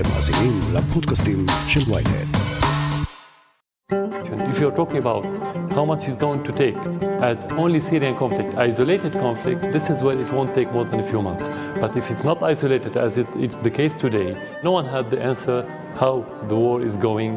אתם מאזינים לפודקאסטים של ויינט. If you're talking about how much it's going to take as only Syrian conflict, isolated conflict, this is where it won't take more than a few months. But if it's not isolated as it, it's the case today, no one had the answer how the war is going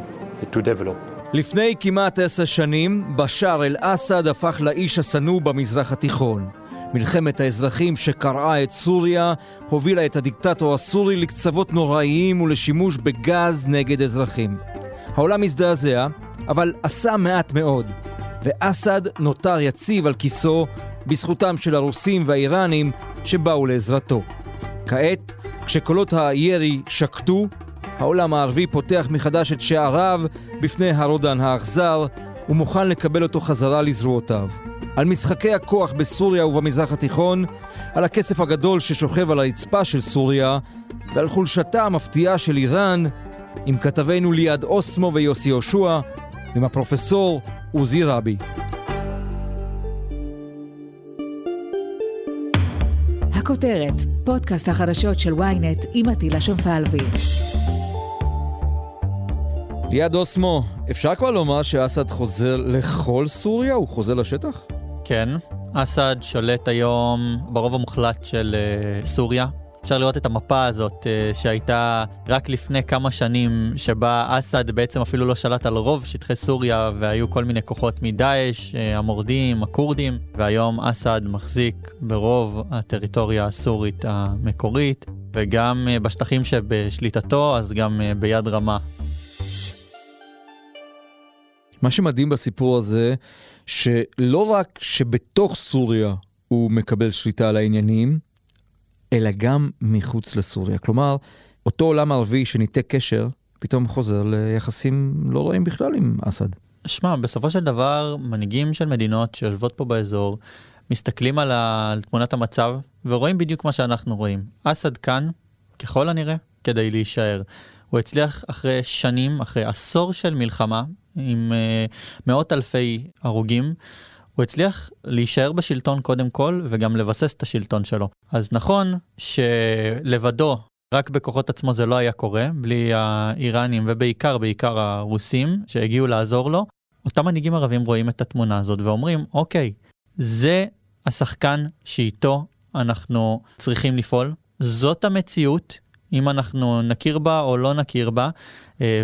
to develop. לפני כמעט עשר שנים, בשאר אל-אסד הפך לאיש השנוא במזרח התיכון. מלחמת האזרחים שקרעה את סוריה הובילה את הדיקטטור הסורי לקצוות נוראיים ולשימוש בגז נגד אזרחים. העולם הזדעזע, אבל עשה מעט מאוד, ואסד נותר יציב על כיסו בזכותם של הרוסים והאיראנים שבאו לעזרתו. כעת, כשקולות הירי שקטו, העולם הערבי פותח מחדש את שעריו בפני הרודן האכזר ומוכן לקבל אותו חזרה לזרועותיו. על משחקי הכוח בסוריה ובמזרח התיכון, על הכסף הגדול ששוכב על הרצפה של סוריה ועל חולשתה המפתיעה של איראן, עם כתבינו ליעד אוסמו ויוסי יהושע, עם הפרופסור עוזי רבי. הכותרת, פודקאסט החדשות של ynet עם עטילה שומפלבי. ליעד אוסמו, אפשר כבר לומר שאסד חוזר לכל סוריה? הוא חוזר לשטח? כן, אסד שולט היום ברוב המוחלט של uh, סוריה. אפשר לראות את המפה הזאת uh, שהייתה רק לפני כמה שנים, שבה אסד בעצם אפילו לא שלט על רוב שטחי סוריה והיו כל מיני כוחות מדאעש, uh, המורדים, הכורדים, והיום אסד מחזיק ברוב הטריטוריה הסורית המקורית, וגם uh, בשטחים שבשליטתו, אז גם uh, ביד רמה. מה שמדהים בסיפור הזה, שלא רק שבתוך סוריה הוא מקבל שליטה על העניינים, אלא גם מחוץ לסוריה. כלומר, אותו עולם ערבי שניתק קשר, פתאום חוזר ליחסים לא רואים בכלל עם אסד. שמע, בסופו של דבר, מנהיגים של מדינות שיושבות פה באזור, מסתכלים על, ה... על תמונת המצב, ורואים בדיוק מה שאנחנו רואים. אסד כאן, ככל הנראה, כדי להישאר. הוא הצליח אחרי שנים, אחרי עשור של מלחמה, עם uh, מאות אלפי הרוגים, הוא הצליח להישאר בשלטון קודם כל, וגם לבסס את השלטון שלו. אז נכון שלבדו, רק בכוחות עצמו זה לא היה קורה, בלי האיראנים ובעיקר, בעיקר הרוסים, שהגיעו לעזור לו. אותם מנהיגים ערבים רואים את התמונה הזאת ואומרים, אוקיי, זה השחקן שאיתו אנחנו צריכים לפעול, זאת המציאות, אם אנחנו נכיר בה או לא נכיר בה, אה,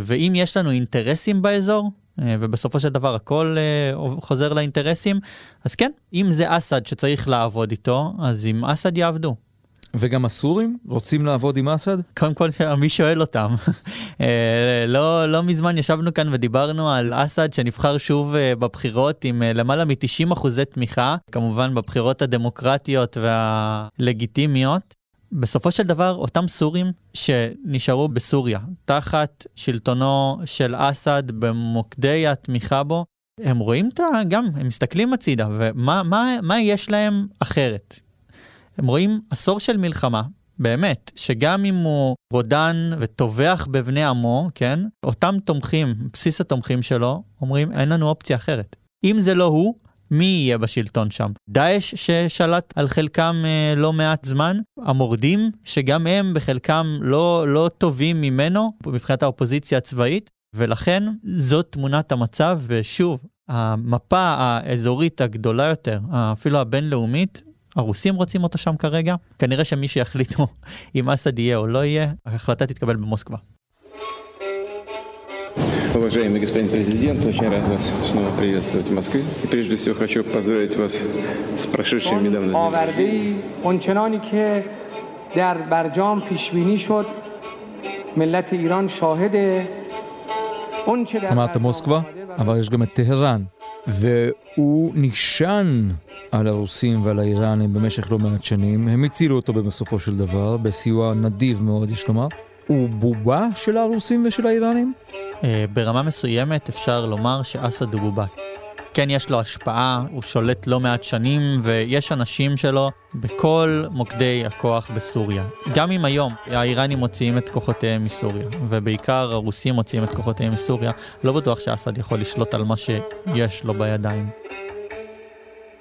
ואם יש לנו אינטרסים באזור, אה, ובסופו של דבר הכל אה, חוזר לאינטרסים, אז כן, אם זה אסד שצריך לעבוד איתו, אז עם אסד יעבדו. וגם הסורים רוצים לעבוד עם אסד? קודם כל, מי שואל אותם? לא, לא מזמן ישבנו כאן ודיברנו על אסד שנבחר שוב בבחירות עם למעלה מ-90 אחוזי תמיכה, כמובן בבחירות הדמוקרטיות והלגיטימיות. בסופו של דבר, אותם סורים שנשארו בסוריה, תחת שלטונו של אסד במוקדי התמיכה בו, הם רואים את ה... גם, הם מסתכלים הצידה, ומה מה, מה יש להם אחרת? הם רואים עשור של מלחמה, באמת, שגם אם הוא רודן וטובח בבני עמו, כן, אותם תומכים, בסיס התומכים שלו, אומרים, אין לנו אופציה אחרת. אם זה לא הוא, מי יהיה בשלטון שם? דאעש ששלט על חלקם אה, לא מעט זמן, המורדים שגם הם בחלקם לא, לא טובים ממנו מבחינת האופוזיציה הצבאית, ולכן זאת תמונת המצב, ושוב, המפה האזורית הגדולה יותר, אפילו הבינלאומית, הרוסים רוצים אותה שם כרגע, כנראה שמי שיחליטו אם אסד יהיה או לא יהיה, ההחלטה תתקבל במוסקבה. Уважаемый господин президент, очень рад вас снова приветствовать в Москве. И прежде всего хочу поздравить вас с прошедшим недавно در برجام پیش بینی شد ملت ایران شاهد اون چه در אמרת מוסקבה, אבל יש גם את טהרן, והוא נשען על הרוסים ועל האיראנים במשך לא מעט שנים. הם הצילו אותו בסופו של דבר, בסיוע נדיב מאוד, יש לומר. הוא בובה של הרוסים ושל האיראנים? אה, ברמה מסוימת אפשר לומר שאסד הוא בובה. כן, יש לו השפעה, הוא שולט לא מעט שנים, ויש אנשים שלו בכל מוקדי הכוח בסוריה. גם אם היום האיראנים מוציאים את כוחותיהם מסוריה, ובעיקר הרוסים מוציאים את כוחותיהם מסוריה, לא בטוח שאסד יכול לשלוט על מה שיש לו בידיים.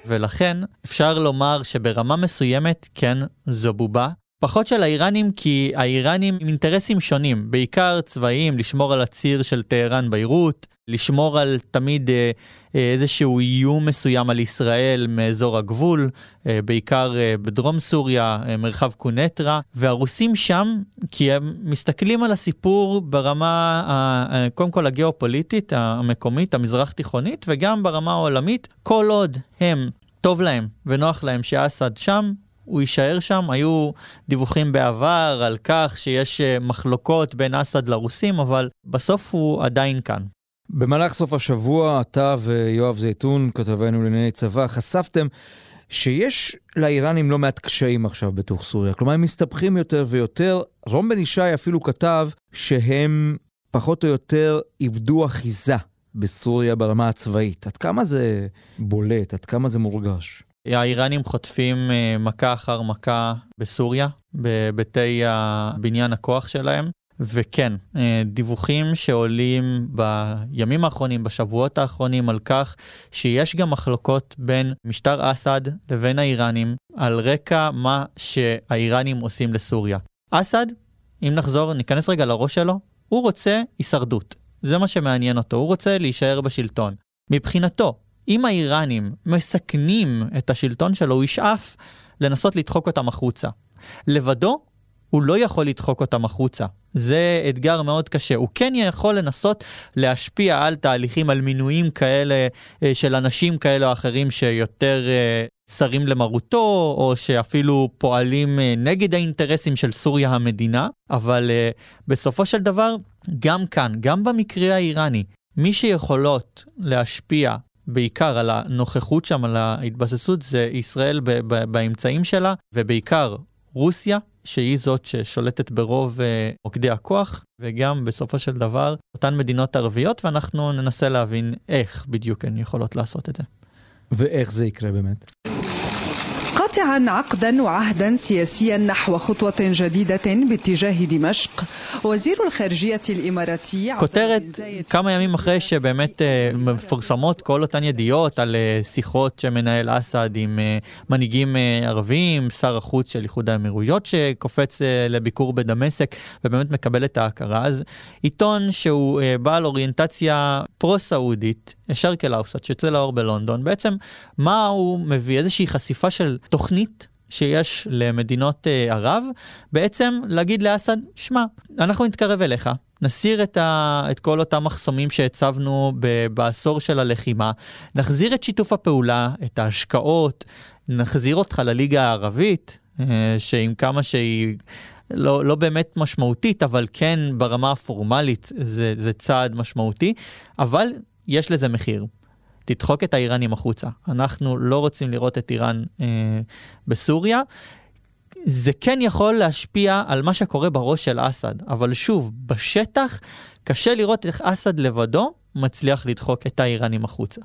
ולכן אפשר לומר שברמה מסוימת, כן, זו בובה, פחות של האיראנים כי האיראנים עם אינטרסים שונים, בעיקר צבאיים, לשמור על הציר של טהרן ביירות, לשמור על תמיד אה, אה, איזשהו איום מסוים על ישראל מאזור הגבול, אה, בעיקר בדרום סוריה, מרחב קונטרה, והרוסים שם כי הם מסתכלים על הסיפור ברמה, קודם כל הגיאופוליטית, המקומית, המזרח תיכונית, וגם ברמה העולמית, כל עוד הם, טוב להם ונוח להם שאסד שם, הוא יישאר שם. היו דיווחים בעבר על כך שיש אה, מחלוקות בין אסד לרוסים, אבל בסוף הוא עדיין כאן. במהלך סוף השבוע, אתה ויואב זייתון, כתבנו לענייני צבא, חשפתם שיש לאיראנים לא מעט קשיים עכשיו בתוך סוריה. כלומר, הם מסתבכים יותר ויותר. רום בן ישי אפילו כתב שהם פחות או יותר איבדו אחיזה בסוריה ברמה הצבאית. עד כמה זה בולט? עד כמה זה מורגש? האיראנים חוטפים אה, מכה אחר מכה בסוריה, בבתי בניין הכוח שלהם. וכן, אה, דיווחים שעולים בימים האחרונים, בשבועות האחרונים, על כך שיש גם מחלוקות בין משטר אסד לבין האיראנים, על רקע מה שהאיראנים עושים לסוריה. אסד, אם נחזור, ניכנס רגע לראש שלו, הוא רוצה הישרדות. זה מה שמעניין אותו, הוא רוצה להישאר בשלטון. מבחינתו, אם האיראנים מסכנים את השלטון שלו, הוא ישאף לנסות לדחוק אותם החוצה. לבדו, הוא לא יכול לדחוק אותם החוצה. זה אתגר מאוד קשה. הוא כן יכול לנסות להשפיע על תהליכים, על מינויים כאלה אה, של אנשים כאלה או אחרים שיותר אה, שרים למרותו, או שאפילו פועלים אה, נגד האינטרסים של סוריה המדינה, אבל בסופו של דבר, גם כאן, גם במקרה האיראני, מי שיכולות להשפיע בעיקר על הנוכחות שם, על ההתבססות, זה ישראל באמצעים שלה, ובעיקר רוסיה, שהיא זאת ששולטת ברוב uh, מוקדי הכוח, וגם בסופו של דבר אותן מדינות ערביות, ואנחנו ננסה להבין איך בדיוק הן יכולות לעשות את זה. ואיך זה יקרה באמת? قاطعا عقدا وعهدا سياسيا نحو خطوة جديدة باتجاه دمشق وزير الخارجية الإماراتي כותרת כמה ימים אחרי שבאמת מפורסמות כל אותן ידיעות על שיחות שמנהל אסד עם מנהיגים ערבים, שר החוץ של איחוד האמירויות שקופץ לביקור בדמשק ובאמת מקבל את ההכרה. אז עיתון שהוא בעל אוריינטציה פרו-סעודית, שרקל אאוסט, שיוצא לאור בלונדון, בעצם מה הוא מביא? איזושהי חשיפה של תוכנית שיש למדינות uh, ערב, בעצם להגיד לאסד, שמע, אנחנו נתקרב אליך, נסיר את, ה, את כל אותם מחסומים שהצבנו ב, בעשור של הלחימה, נחזיר את שיתוף הפעולה, את ההשקעות, נחזיר אותך לליגה הערבית, uh, שעם כמה שהיא... לא, לא באמת משמעותית, אבל כן ברמה הפורמלית זה, זה צעד משמעותי, אבל יש לזה מחיר. תדחוק את האיראנים החוצה. אנחנו לא רוצים לראות את איראן אה, בסוריה. זה כן יכול להשפיע על מה שקורה בראש של אסד, אבל שוב, בשטח קשה לראות איך אסד לבדו מצליח לדחוק את האיראנים החוצה.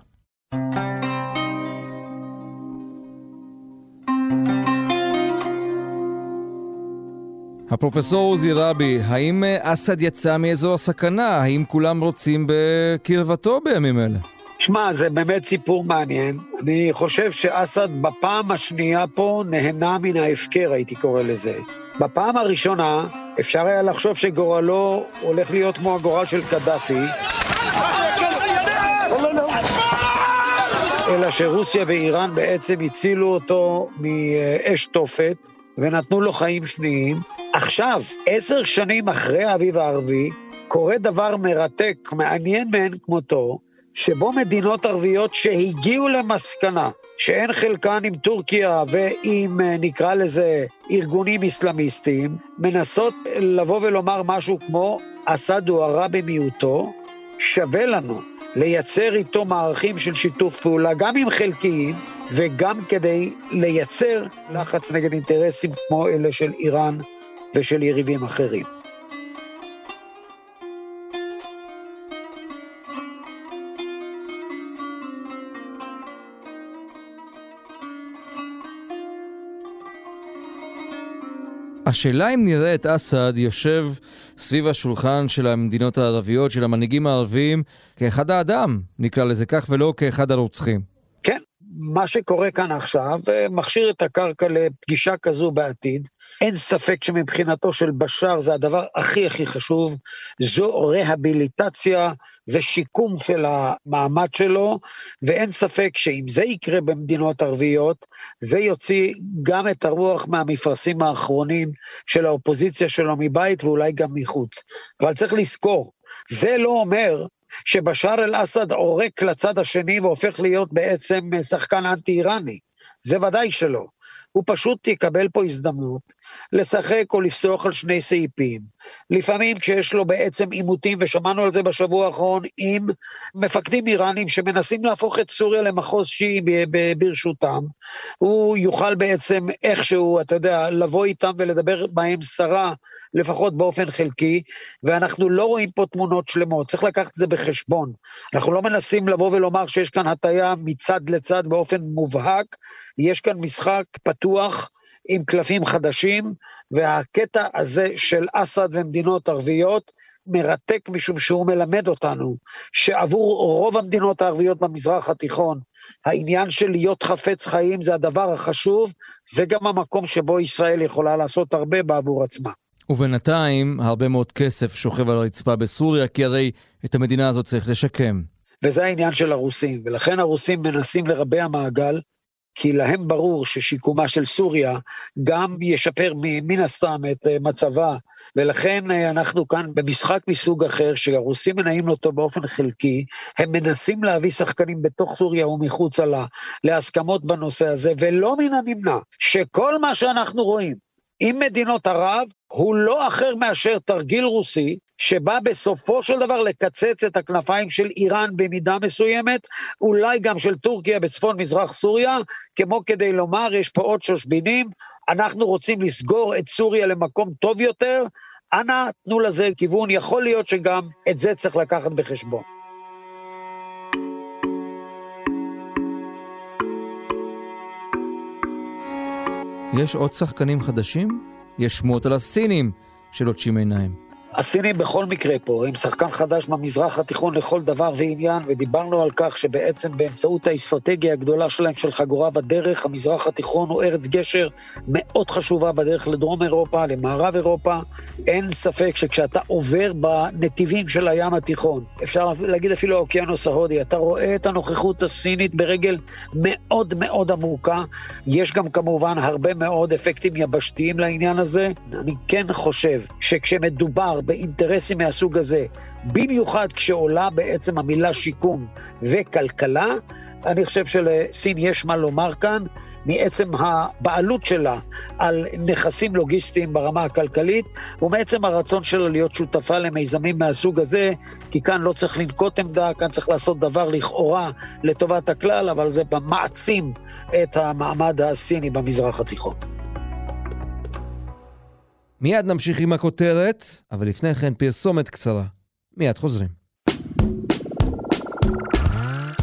הפרופסור עוזי רבי, האם אה, אסד יצא מאזור הסכנה? האם כולם רוצים בקרבתו בימים אלה? שמע, זה באמת סיפור מעניין. אני חושב שאסד בפעם השנייה פה נהנה מן ההפקר, הייתי קורא לזה. בפעם הראשונה אפשר היה לחשוב שגורלו הולך להיות כמו הגורל של קדאפי. אלא שרוסיה ואיראן בעצם הצילו אותו מאש תופת ונתנו לו חיים שניים. עכשיו, עשר שנים אחרי האביב הערבי, קורה דבר מרתק, מעניין מאין כמותו, שבו מדינות ערביות שהגיעו למסקנה שאין חלקן עם טורקיה ועם, אה, נקרא לזה, ארגונים אסלאמיסטיים, מנסות לבוא ולומר משהו כמו, אסד הוא הרע במיעוטו, שווה לנו לייצר איתו מערכים של שיתוף פעולה, גם עם חלקיים וגם כדי לייצר לחץ נגד אינטרסים כמו אלה של איראן ושל יריבים אחרים. השאלה אם נראה את אסד יושב סביב השולחן של המדינות הערביות, של המנהיגים הערביים, כאחד האדם, נקרא לזה כך, ולא כאחד הרוצחים. מה שקורה כאן עכשיו אה, מכשיר את הקרקע לפגישה כזו בעתיד. אין ספק שמבחינתו של בשאר זה הדבר הכי הכי חשוב, זו רהביליטציה, זה שיקום של המעמד שלו, ואין ספק שאם זה יקרה במדינות ערביות, זה יוציא גם את הרוח מהמפרשים האחרונים של האופוזיציה שלו מבית ואולי גם מחוץ. אבל צריך לזכור, זה לא אומר שבשאר אל-אסד עורק לצד השני והופך להיות בעצם שחקן אנטי-איראני. זה ודאי שלא. הוא פשוט יקבל פה הזדמנות לשחק או לפסוח על שני סעיפים. לפעמים כשיש לו בעצם עימותים, ושמענו על זה בשבוע האחרון, עם מפקדים איראנים שמנסים להפוך את סוריה למחוז שיעי ברשותם, הוא יוכל בעצם איכשהו, אתה יודע, לבוא איתם ולדבר בהם סרה, לפחות באופן חלקי, ואנחנו לא רואים פה תמונות שלמות, צריך לקחת את זה בחשבון. אנחנו לא מנסים לבוא ולומר שיש כאן הטיה מצד לצד באופן מובהק, יש כאן משחק פתוח. עם קלפים חדשים, והקטע הזה של אסד ומדינות ערביות מרתק משום שהוא מלמד אותנו שעבור רוב המדינות הערביות במזרח התיכון, העניין של להיות חפץ חיים זה הדבר החשוב, זה גם המקום שבו ישראל יכולה לעשות הרבה בעבור עצמה. ובינתיים, הרבה מאוד כסף שוכב על הרצפה בסוריה, כי הרי את המדינה הזאת צריך לשקם. וזה העניין של הרוסים, ולכן הרוסים מנסים לרבע מעגל, כי להם ברור ששיקומה של סוריה גם ישפר מן הסתם את אה, מצבה, ולכן אה, אנחנו כאן במשחק מסוג אחר, שהרוסים מנעים אותו באופן חלקי, הם מנסים להביא שחקנים בתוך סוריה ומחוצה לה להסכמות בנושא הזה, ולא מן הנמנע שכל מה שאנחנו רואים עם מדינות ערב הוא לא אחר מאשר תרגיל רוסי, שבא בסופו של דבר לקצץ את הכנפיים של איראן במידה מסוימת, אולי גם של טורקיה בצפון מזרח סוריה, כמו כדי לומר, יש פה עוד שושבינים, אנחנו רוצים לסגור את סוריה למקום טוב יותר, אנא תנו לזה כיוון, יכול להיות שגם את זה צריך לקחת בחשבון. יש עוד שחקנים חדשים? יש שמועות על הסינים שלוטשים עיניים. הסינים בכל מקרה פה, הם שחקן חדש במזרח התיכון לכל דבר ועניין, ודיברנו על כך שבעצם באמצעות האסטרטגיה הגדולה שלהם של חגורה בדרך, המזרח התיכון הוא ארץ גשר מאוד חשובה בדרך לדרום אירופה, למערב אירופה. אין ספק שכשאתה עובר בנתיבים של הים התיכון, אפשר להגיד אפילו האוקיינוס ההודי, אתה רואה את הנוכחות הסינית ברגל מאוד מאוד עמוקה. יש גם כמובן הרבה מאוד אפקטים יבשתיים לעניין הזה. אני כן חושב שכשמדובר באינטרסים מהסוג הזה, במיוחד כשעולה בעצם המילה שיקום וכלכלה, אני חושב שלסין יש מה לומר כאן, מעצם הבעלות שלה על נכסים לוגיסטיים ברמה הכלכלית, ומעצם הרצון שלה להיות שותפה למיזמים מהסוג הזה, כי כאן לא צריך לנקוט עמדה, כאן צריך לעשות דבר לכאורה לטובת הכלל, אבל זה מעצים את המעמד הסיני במזרח התיכון. מיד נמשיך עם הכותרת, אבל לפני כן פרסומת קצרה. מיד חוזרים.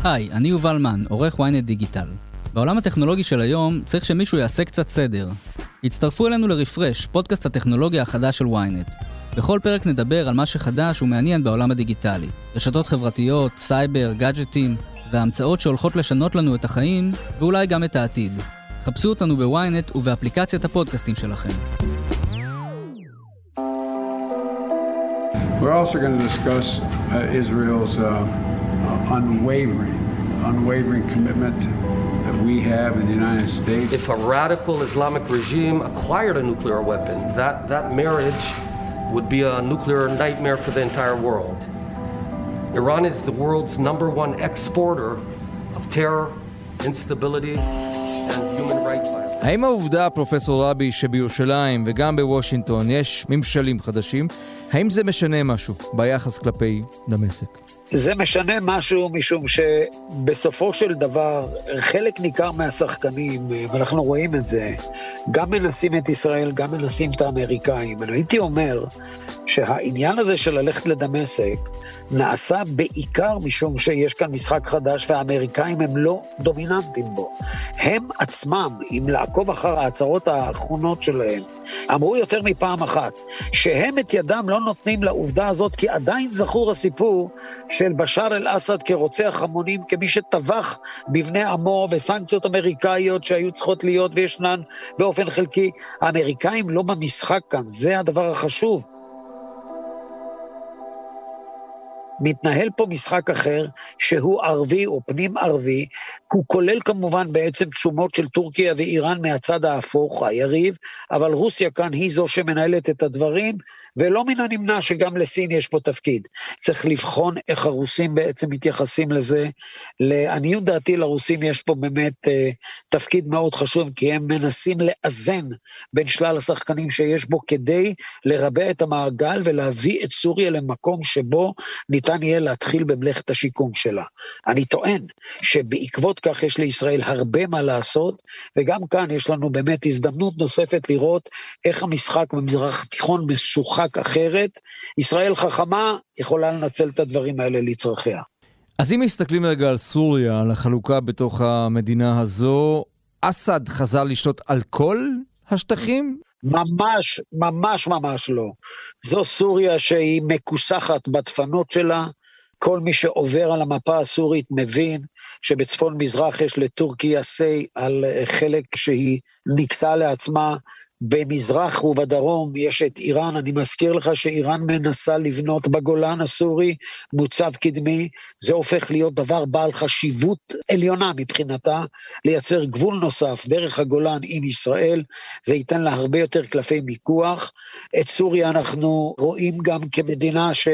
היי, אני יובל מן, עורך ynet דיגיטל. בעולם הטכנולוגי של היום צריך שמישהו יעשה קצת סדר. הצטרפו אלינו לרפרש, פודקאסט הטכנולוגיה החדש של ynet. בכל פרק נדבר על מה שחדש ומעניין בעולם הדיגיטלי. רשתות חברתיות, סייבר, גאדג'טים, וההמצאות שהולכות לשנות לנו את החיים, ואולי גם את העתיד. חפשו אותנו ב ynet ובאפליקציית הפודקאסטים שלכם. We're also going to discuss uh, Israel's uh, uh, unwavering, unwavering commitment that we have in the United States. If a radical Islamic regime acquired a nuclear weapon, that, that marriage would be a nuclear nightmare for the entire world. Iran is the world's number one exporter of terror, instability, and human rights violations. האם העובדה, פרופסור רבי, שבירושלים וגם בוושינגטון יש ממשלים חדשים, האם זה משנה משהו ביחס כלפי דמשק? זה משנה משהו משום שבסופו של דבר חלק ניכר מהשחקנים, ואנחנו רואים את זה, גם מנסים את ישראל, גם מנסים את האמריקאים. אני הייתי אומר שהעניין הזה של ללכת לדמשק נעשה בעיקר משום שיש כאן משחק חדש והאמריקאים הם לא דומיננטים בו. הם עצמם, אם לעקוב אחר ההצהרות האחרונות שלהם, אמרו יותר מפעם אחת שהם את ידם לא נותנים לעובדה הזאת, כי עדיין זכור הסיפור של בשאר אל-אסד כרוצח המונים, כמי שטבח בבני עמו, וסנקציות אמריקאיות שהיו צריכות להיות וישנן באופן חלקי. האמריקאים לא במשחק כאן, זה הדבר החשוב. מתנהל פה משחק אחר, שהוא ערבי או פנים ערבי, הוא כולל כמובן בעצם תשומות של טורקיה ואיראן מהצד ההפוך, היריב, אבל רוסיה כאן היא זו שמנהלת את הדברים, ולא מן הנמנע שגם לסין יש פה תפקיד. צריך לבחון איך הרוסים בעצם מתייחסים לזה. לעניות דעתי לרוסים יש פה באמת אה, תפקיד מאוד חשוב, כי הם מנסים לאזן בין שלל השחקנים שיש בו כדי לרבע את המעגל ולהביא את סוריה למקום שבו ניתן יהיה להתחיל במלאכת השיקום שלה. אני טוען שבעקבות כך יש לישראל הרבה מה לעשות, וגם כאן יש לנו באמת הזדמנות נוספת לראות איך המשחק במזרח התיכון משוחק אחרת. ישראל חכמה יכולה לנצל את הדברים האלה לצרכיה. אז אם מסתכלים רגע על סוריה, על החלוקה בתוך המדינה הזו, אסד חזר לשלוט על כל השטחים? ממש, ממש ממש לא. זו סוריה שהיא מכוסחת בדפנות שלה. כל מי שעובר על המפה הסורית מבין שבצפון מזרח יש לטורקיה say על חלק שהיא ניקסה לעצמה. במזרח ובדרום יש את איראן, אני מזכיר לך שאיראן מנסה לבנות בגולן הסורי מוצב קדמי, זה הופך להיות דבר בעל חשיבות עליונה מבחינתה, לייצר גבול נוסף דרך הגולן עם ישראל, זה ייתן לה הרבה יותר קלפי מיקוח. את סוריה אנחנו רואים גם כמדינה ש...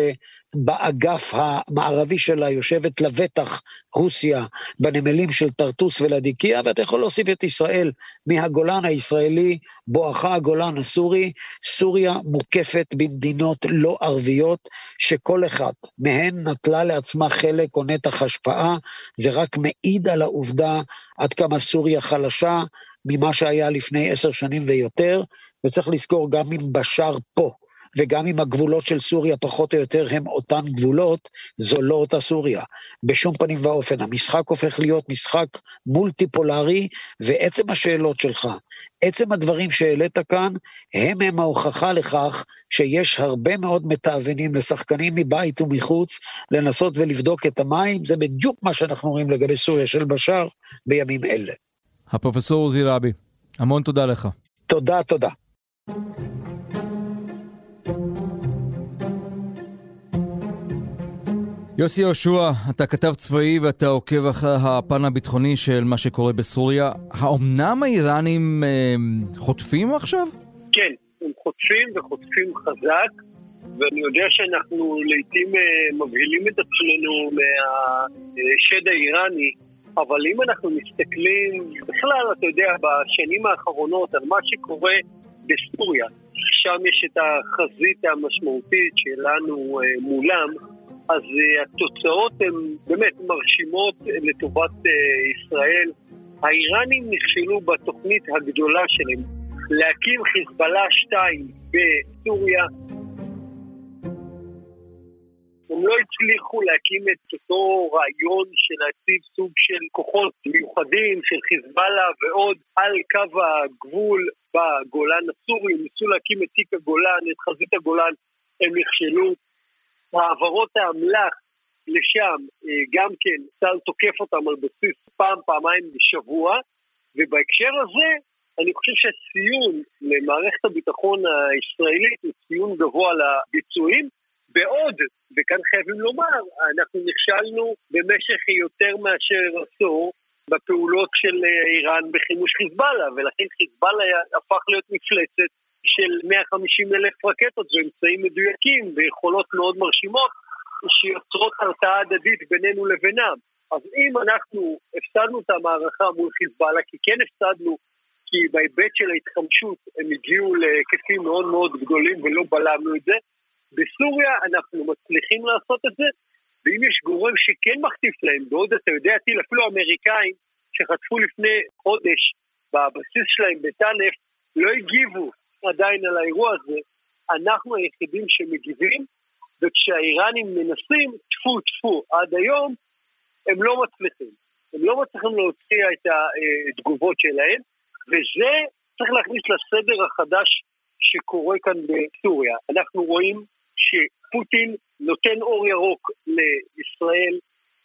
באגף המערבי שלה יושבת לבטח רוסיה בנמלים של טרטוס ולדיקיה, ואתה יכול להוסיף את ישראל מהגולן הישראלי, בואכה הגולן הסורי. סוריה מוקפת במדינות לא ערביות, שכל אחת מהן נטלה לעצמה חלק או נתח השפעה, זה רק מעיד על העובדה עד כמה סוריה חלשה ממה שהיה לפני עשר שנים ויותר, וצריך לזכור גם אם בשאר פה. וגם אם הגבולות של סוריה פחות או יותר הם אותן גבולות, זו לא אותה סוריה. בשום פנים ואופן. המשחק הופך להיות משחק מולטיפולרי, ועצם השאלות שלך, עצם הדברים שהעלית כאן, הם הם ההוכחה לכך שיש הרבה מאוד מתאבנים לשחקנים מבית ומחוץ, לנסות ולבדוק את המים, זה בדיוק מה שאנחנו רואים לגבי סוריה של בשאר בימים אלה. הפרופסור עוזי רבי, המון תודה לך. תודה, תודה. יוסי יהושע, אתה כתב צבאי ואתה עוקב אחרי הפן הביטחוני של מה שקורה בסוריה. האומנם האיראנים אה, חוטפים עכשיו? כן, הם חוטפים וחוטפים חזק, ואני יודע שאנחנו לעיתים אה, מבהילים את עצמנו מהשד האיראני, אבל אם אנחנו מסתכלים בכלל, אתה יודע, בשנים האחרונות על מה שקורה בסוריה, שם יש את החזית המשמעותית שלנו אה, מולם, אז uh, התוצאות הן באמת מרשימות לטובת uh, ישראל. האיראנים נכשלו בתוכנית הגדולה שלהם להקים חיזבאללה 2 בסוריה. הם לא הצליחו להקים את אותו רעיון של להציב סוג של כוחות מיוחדים של חיזבאללה ועוד על קו הגבול בגולן הסורי, הם ניסו להקים את תיק הגולן, את חזית הגולן, הם נכשלו. העברות האמל"ח לשם, אה, גם כן, צה"ל תוקף אותם על בסיס פעם, פעמיים בשבוע, ובהקשר הזה, אני חושב שהציון למערכת הביטחון הישראלית הוא ציון גבוה לביצועים, בעוד, וכאן חייבים לומר, אנחנו נכשלנו במשך יותר מאשר עשור בפעולות של אה, איראן בחימוש חיזבאללה, ולכן חיזבאללה הפך להיות מפלצת של 150 אלף רקטות ואמצעים מדויקים ויכולות מאוד מרשימות שיוצרות הרתעה הדדית בינינו לבינם. אז אם אנחנו הפסדנו את המערכה מול חיזבאללה, כי כן הפסדנו, כי בהיבט של ההתחמשות הם הגיעו להיקפים מאוד מאוד גדולים ולא בלמנו את זה, בסוריה אנחנו מצליחים לעשות את זה, ואם יש גורם שכן מחטיף להם, בעוד אתה יודע, טיל, אפילו האמריקאים שחטפו לפני חודש בבסיס שלהם בטנף, לא הגיבו עדיין על האירוע הזה, אנחנו היחידים שמגיבים, וכשהאיראנים מנסים, טפו טפו, עד היום, הם לא מצליחים. הם לא מצליחים להוציא את התגובות שלהם, וזה צריך להכניס לסדר החדש שקורה כאן בסוריה. אנחנו רואים פוטין נותן אור ירוק לישראל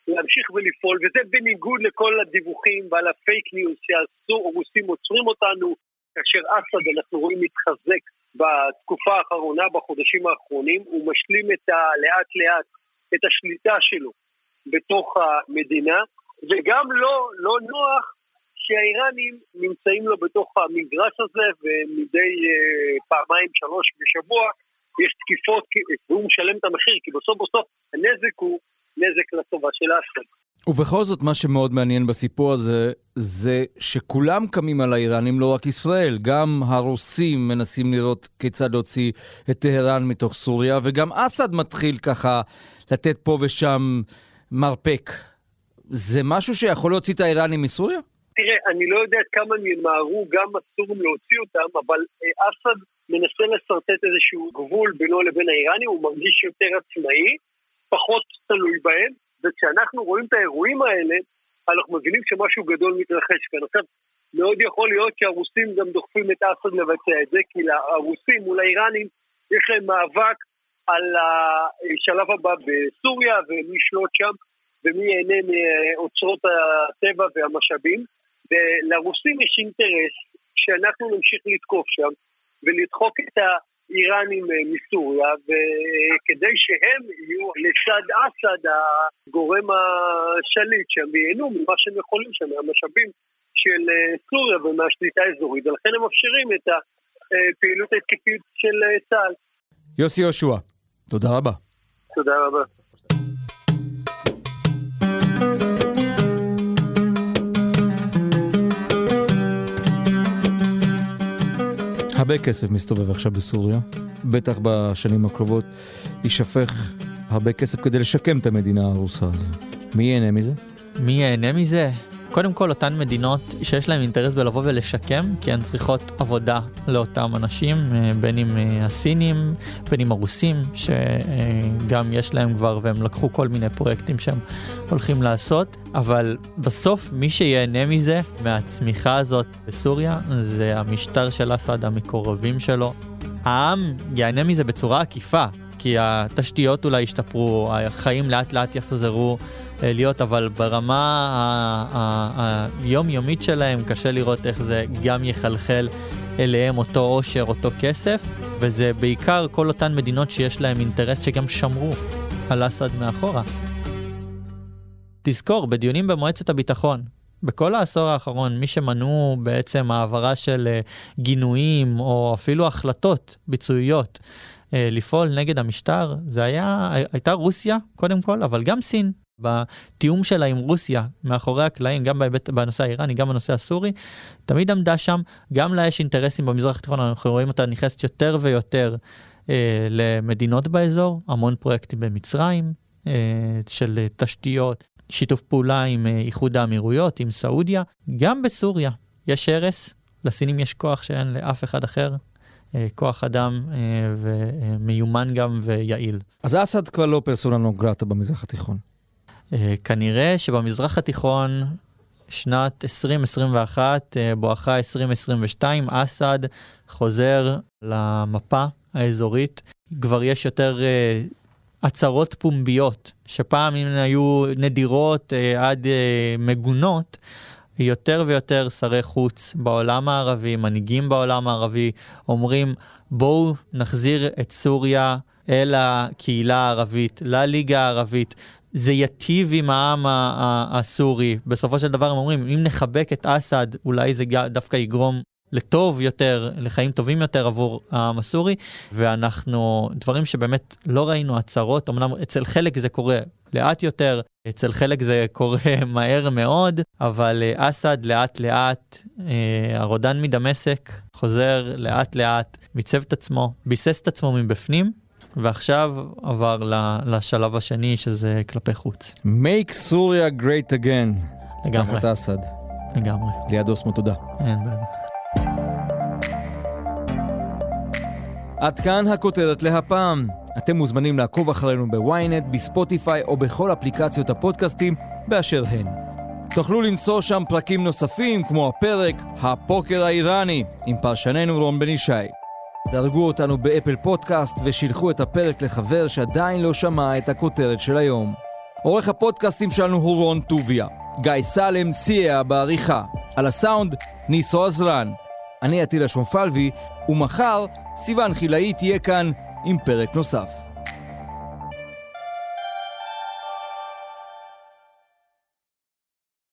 להמשיך ולפעול, וזה בניגוד לכל הדיווחים ועל הפייק ניוז שהרוסים עוצרים אותנו, כאשר אסד אנחנו רואים מתחזק בתקופה האחרונה, בחודשים האחרונים, הוא משלים את ה, לאט לאט את השליטה שלו בתוך המדינה, וגם לא, לא נוח שהאיראנים נמצאים לו בתוך המגרש הזה, ומדי אה, פעמיים שלוש בשבוע יש תקיפות, והוא משלם את המחיר, כי בסוף בסוף הנזק הוא נזק לטובה של אסד. ובכל זאת, מה שמאוד מעניין בסיפור הזה, זה שכולם קמים על האיראנים, לא רק ישראל. גם הרוסים מנסים לראות כיצד להוציא את טהרן מתוך סוריה, וגם אסד מתחיל ככה לתת פה ושם מרפק. זה משהו שיכול להוציא את האיראנים מסוריה? תראה, אני לא יודע כמה הם ימהרו גם הסורים להוציא אותם, אבל אה, אסד מנסה לשרטט איזשהו גבול בינו לבין האיראנים, הוא מרגיש יותר עצמאי, פחות תלוי בהם, וכשאנחנו רואים את האירועים האלה, אנחנו מבינים שמשהו גדול מתרחש כאן. עכשיו, מאוד יכול להיות שהרוסים גם דוחפים את אסד לבצע את זה, כי הרוסים מול האיראנים יש להם מאבק על השלב הבא בסוריה ומי ישלוט שם ומי ייהנה מאוצרות הטבע והמשאבים. ולרוסים יש אינטרס שאנחנו נמשיך לתקוף שם ולדחוק את האיראנים אה, מסוריה, וכדי שהם יהיו לצד אסד הגורם השליט שהם ייהנו ממה שהם יכולים שם, מהמשאבים של אה, סוריה ומהשליטה האזורית, ולכן הם מאפשרים את הפעילות ההתקפית של אה, צה"ל. יוסי יהושע, תודה רבה. תודה רבה. הרבה כסף מסתובב עכשיו בסוריה. בטח בשנים הקרובות יישפך הרבה כסף כדי לשקם את המדינה הרוסה הזו. מי ייהנה מזה? מי ייהנה מזה? קודם כל אותן מדינות שיש להן אינטרס בלבוא ולשקם, כי הן צריכות עבודה לאותם אנשים, אה, בין אם אה, הסינים, בין אם הרוסים, שגם יש להם כבר והם לקחו כל מיני פרויקטים שהם הולכים לעשות, אבל בסוף מי שיהנה מזה, מהצמיחה הזאת בסוריה, זה המשטר של אסד, המקורבים שלו. העם ייהנה מזה בצורה עקיפה, כי התשתיות אולי ישתפרו, החיים לאט לאט יחזרו להיות, אבל ברמה היומיומית שלהם קשה לראות איך זה גם יחלחל אליהם אותו עושר, אותו כסף, וזה בעיקר כל אותן מדינות שיש להם אינטרס שגם שמרו על אסד מאחורה. תזכור, בדיונים במועצת הביטחון, בכל העשור האחרון, מי שמנעו בעצם העברה של אה, גינויים או אפילו החלטות ביצועיות אה, לפעול נגד המשטר, זה היה, הייתה רוסיה קודם כל, אבל גם סין. בתיאום שלה עם רוסיה מאחורי הקלעים, גם בהיבט, בנושא האיראני, גם בנושא הסורי, תמיד עמדה שם, גם לה יש אינטרסים במזרח התיכון, אנחנו רואים אותה נכנסת יותר ויותר אה, למדינות באזור, המון פרויקטים במצרים, אה, של תשתיות, שיתוף פעולה עם אה, איחוד האמירויות, עם סעודיה, גם בסוריה יש הרס, לסינים יש כוח שאין לאף אחד אחר, אה, כוח אדם אה, ומיומן גם ויעיל. אז אסד כבר לא פרסונה נוגרטה במזרח התיכון. אה, כנראה שבמזרח התיכון שנת 2021 בואכה 2022 אסד חוזר למפה האזורית. כבר יש יותר הצהרות פומביות, שפעם אם היו נדירות עד מגונות, יותר ויותר שרי חוץ בעולם הערבי, מנהיגים בעולם הערבי, אומרים בואו נחזיר את סוריה אל הקהילה הערבית, לליגה הערבית. זה ייטיב עם העם הסורי. בסופו של דבר הם אומרים, אם נחבק את אסד, אולי זה דווקא יגרום לטוב יותר, לחיים טובים יותר עבור העם הסורי, ואנחנו, דברים שבאמת לא ראינו הצהרות, אמנם אצל חלק זה קורה לאט יותר, אצל חלק זה קורה מהר מאוד, אבל אה, אסד לאט לאט, אה, הרודן מדמשק, חוזר לאט לאט, מיצב את עצמו, ביסס את עצמו מבפנים, ועכשיו עבר לשלב השני שזה כלפי חוץ. Make סוריה great again. לגמרי. תחת אסד. לגמרי. ליד אוסמו, תודה. אין בעיה. עד כאן הכותרת להפעם. אתם מוזמנים לעקוב אחרינו ב ynet, ב Spotify או בכל אפליקציות הפודקאסטים באשר הן. תוכלו למצוא שם פרקים נוספים כמו הפרק "הפוקר האיראני" עם פרשננו רון בן ישי. דרגו אותנו ב Apple Podcast ושילחו את הפרק לחבר שעדיין לא שמע את הכותרת של היום. עורך הפודקאסטים שלנו הוא רון טוביה. גיא סלם סייע בעריכה. על הסאונד, ניסו עזרן. אני עטילה שומפלבי, ומחר סיון חילאי תהיה כאן עם פרק נוסף.